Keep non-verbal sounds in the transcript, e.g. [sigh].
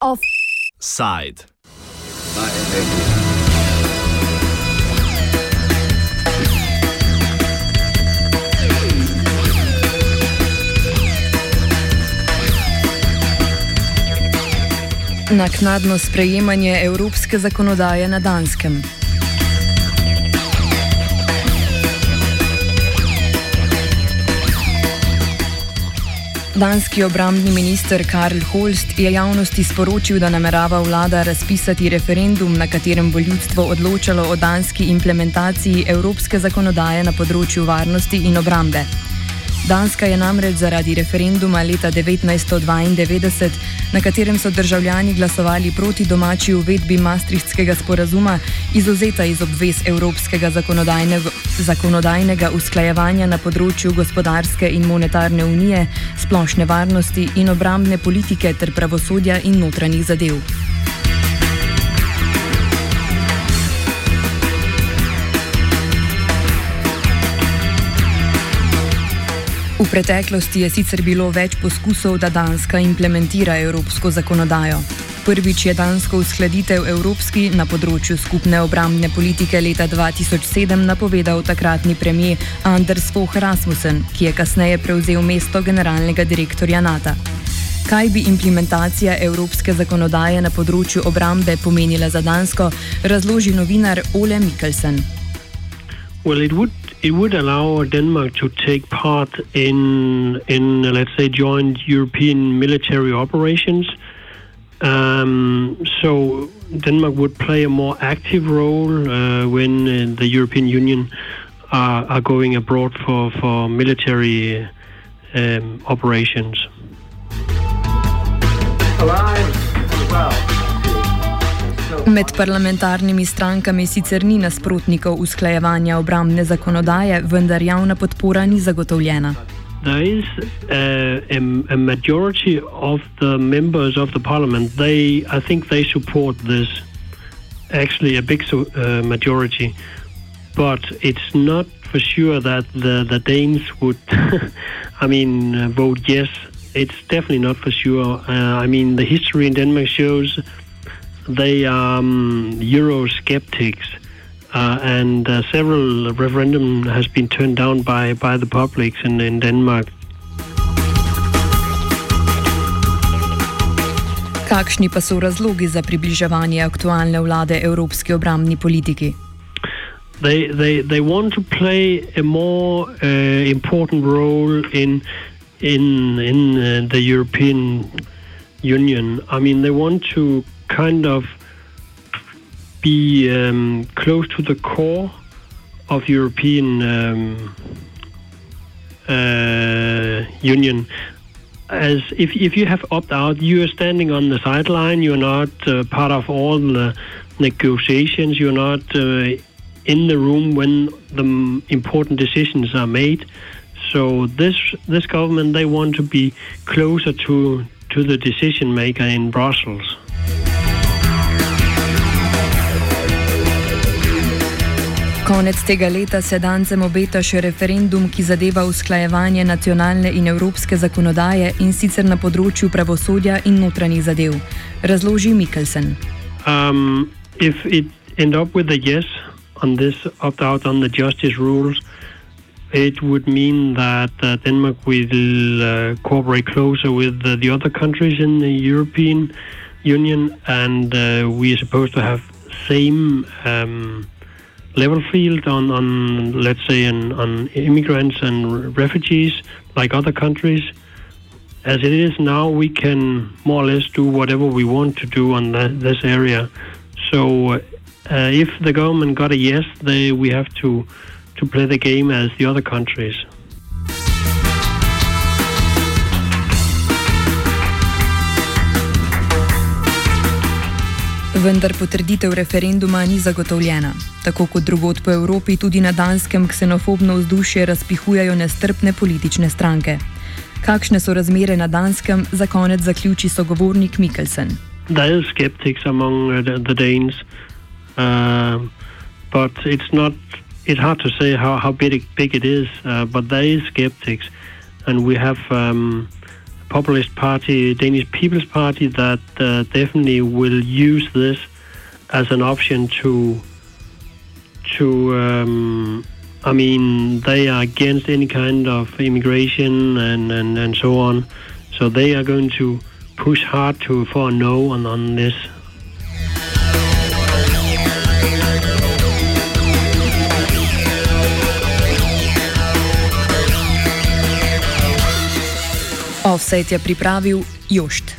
Offside. Naknadno sprejemanje evropske zakonodaje na Danskem. Danski obrambni minister Karl Holst je javnosti sporočil, da namerava vlada razpisati referendum, na katerem bo ljudstvo odločalo o danski implementaciji evropske zakonodaje na področju varnosti in obrambe. Danska je namreč zaradi referenduma leta 1992, na katerem so državljani glasovali proti domači uvedbi Maastrichtskega sporazuma, izuzeta iz obvez Evropskega zakonodajnega, zakonodajnega usklajevanja na področju gospodarske in monetarne unije, splošne varnosti in obrambne politike ter pravosodja in notranjih zadev. V preteklosti je sicer bilo več poskusov, da Danska implementira evropsko zakonodajo. Prvič je dansko uskladitev evropski na področju skupne obrambne politike leta 2007 napovedal takratni premijer Anders Fogh Rasmussen, ki je kasneje prevzel mesto generalnega direktorja NATO. Kaj bi implementacija evropske zakonodaje na področju obrambe pomenila za Dansko, razloži novinar Ole Mikkelsen. Well, it would it would allow Denmark to take part in in let's say joint European military operations. Um, so Denmark would play a more active role uh, when uh, the European Union are, are, going abroad for for military um, operations. Alive well. Med parlamentarnimi strankami sicer ni nasprotnikov usklajevanja obrambne zakonodaje, vendar javna podpora ni zagotovljena. There is a, a, a majority of the members of the parliament. They, I think, they support this. Actually, a big uh, majority, but it's not for sure that the the Danes would. [laughs] I mean, uh, vote yes. It's definitely not for sure. Uh, I mean, the history in Denmark shows they are um, Eurosceptics, uh, and uh, several referendum has been turned down by, by the publics in, in Denmark. Kakšni pa so razlogi za približevanje aktualne vlade evropski obrambni politiki? They, they, they want to play a more uh, important role in in in uh, the European Union. I mean, they want to kind of be um, close to the core of European um, uh, Union. As if if you have opt out, you are standing on the sideline. You're not uh, part of all the negotiations. You're not uh, in the room when the important decisions are made. So this this government they want to be closer to to the decision maker in Brussels. Konec tega leta se dancem obeta še referendum, ki zadeva usklajevanje nacionalne in evropske zakonodaje in sicer na področju pravosodja in notranjih zadev. Razloži Mikkelsen. Um, if it end up with a yes on this opt out on the justice rules, it would mean that uh, Denmark will uh, cooperate closer with uh, the other countries in the European Union, and uh, we are supposed to have same. Um, level field on, on let's say, on, on immigrants and refugees like other countries. As it is now, we can more or less do whatever we want to do on this area. So, uh, if the government got a yes, they, we have to, to play the game as the other countries. Vendar potrditev referenduma ni zagotovljena. Tako kot drugot po Evropi, tudi na Danskem ksenofobno vzdušje razpihujajo nestrpne politične stranke. Kakšne so razmere na Danskem, za konec zaključi sogovornik Mikkelsen. There are skeptics among the, the Danes, uh, but it's not it's hard to say how, how big, big it is, uh, but there is skeptics. And we have um, populist party, Danish People's Party, that uh, definitely will use this as an option to, to um, I mean, they are against any kind of immigration and, and, and so on. So they are going to push hard to for a no on, on this. Offset je pripravil Jošt.